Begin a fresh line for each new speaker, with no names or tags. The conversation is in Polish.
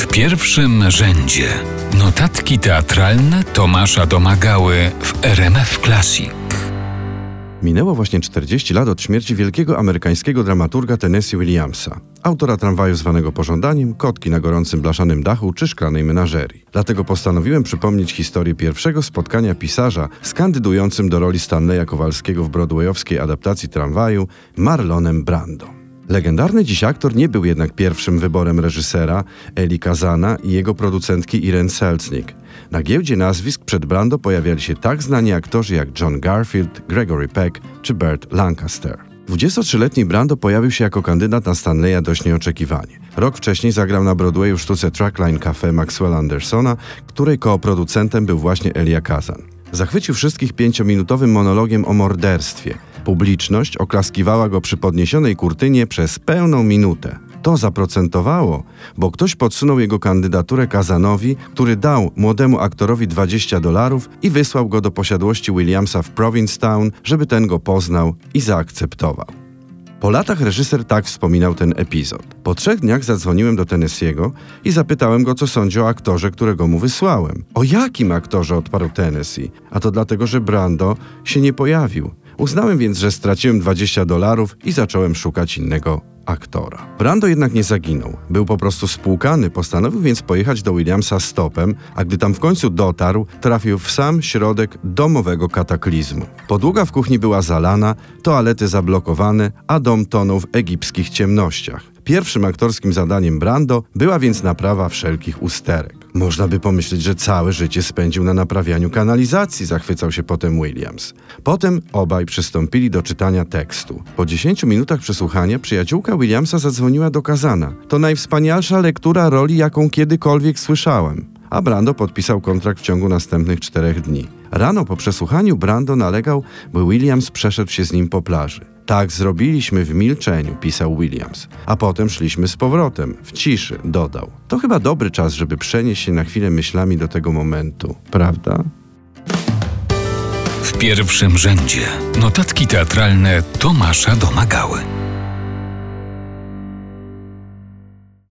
W pierwszym rzędzie notatki teatralne Tomasza Domagały w RMF Classic.
Minęło właśnie 40 lat od śmierci wielkiego amerykańskiego dramaturga Tennessee Williamsa, autora tramwaju zwanego Pożądaniem, Kotki na gorącym blaszanym dachu czy Szklanej menażerii. Dlatego postanowiłem przypomnieć historię pierwszego spotkania pisarza z kandydującym do roli Stanleya Kowalskiego w broadwayowskiej adaptacji tramwaju Marlonem Brando. Legendarny dziś aktor nie był jednak pierwszym wyborem reżysera Eli Kazana i jego producentki Irene Selznick. Na giełdzie nazwisk przed Brando pojawiali się tak znani aktorzy jak John Garfield, Gregory Peck czy Burt Lancaster. 23-letni Brando pojawił się jako kandydat na Stanleya dość nieoczekiwanie. Rok wcześniej zagrał na Broadwayu w sztuce Trackline Cafe Maxwella Andersona, której kooproducentem był właśnie Elia Kazan. Zachwycił wszystkich pięciominutowym monologiem o morderstwie. Publiczność oklaskiwała go przy podniesionej kurtynie przez pełną minutę. To zaprocentowało, bo ktoś podsunął jego kandydaturę Kazanowi, który dał młodemu aktorowi 20 dolarów i wysłał go do posiadłości Williamsa w Provincetown, żeby ten go poznał i zaakceptował. Po latach reżyser tak wspominał ten epizod. Po trzech dniach zadzwoniłem do Tennessee'ego i zapytałem go, co sądzi o aktorze, którego mu wysłałem. O jakim aktorze odparł Tennessee? A to dlatego, że Brando się nie pojawił. Uznałem więc, że straciłem 20 dolarów i zacząłem szukać innego aktora. Brando jednak nie zaginął. Był po prostu spłukany, postanowił więc pojechać do Williamsa stopem, a gdy tam w końcu dotarł, trafił w sam środek domowego kataklizmu. Podłoga w kuchni była zalana, toalety zablokowane, a dom tonął w egipskich ciemnościach. Pierwszym aktorskim zadaniem Brando była więc naprawa wszelkich usterek. Można by pomyśleć, że całe życie spędził na naprawianiu kanalizacji, zachwycał się potem Williams. Potem obaj przystąpili do czytania tekstu. Po 10 minutach przesłuchania przyjaciółka Williamsa zadzwoniła do Kazana. To najwspanialsza lektura roli, jaką kiedykolwiek słyszałem. A Brando podpisał kontrakt w ciągu następnych czterech dni. Rano po przesłuchaniu Brando nalegał, by Williams przeszedł się z nim po plaży. Tak zrobiliśmy w milczeniu, pisał Williams. A potem szliśmy z powrotem, w ciszy, dodał. To chyba dobry czas, żeby przenieść się na chwilę myślami do tego momentu, prawda?
W pierwszym rzędzie notatki teatralne Tomasza Domagały.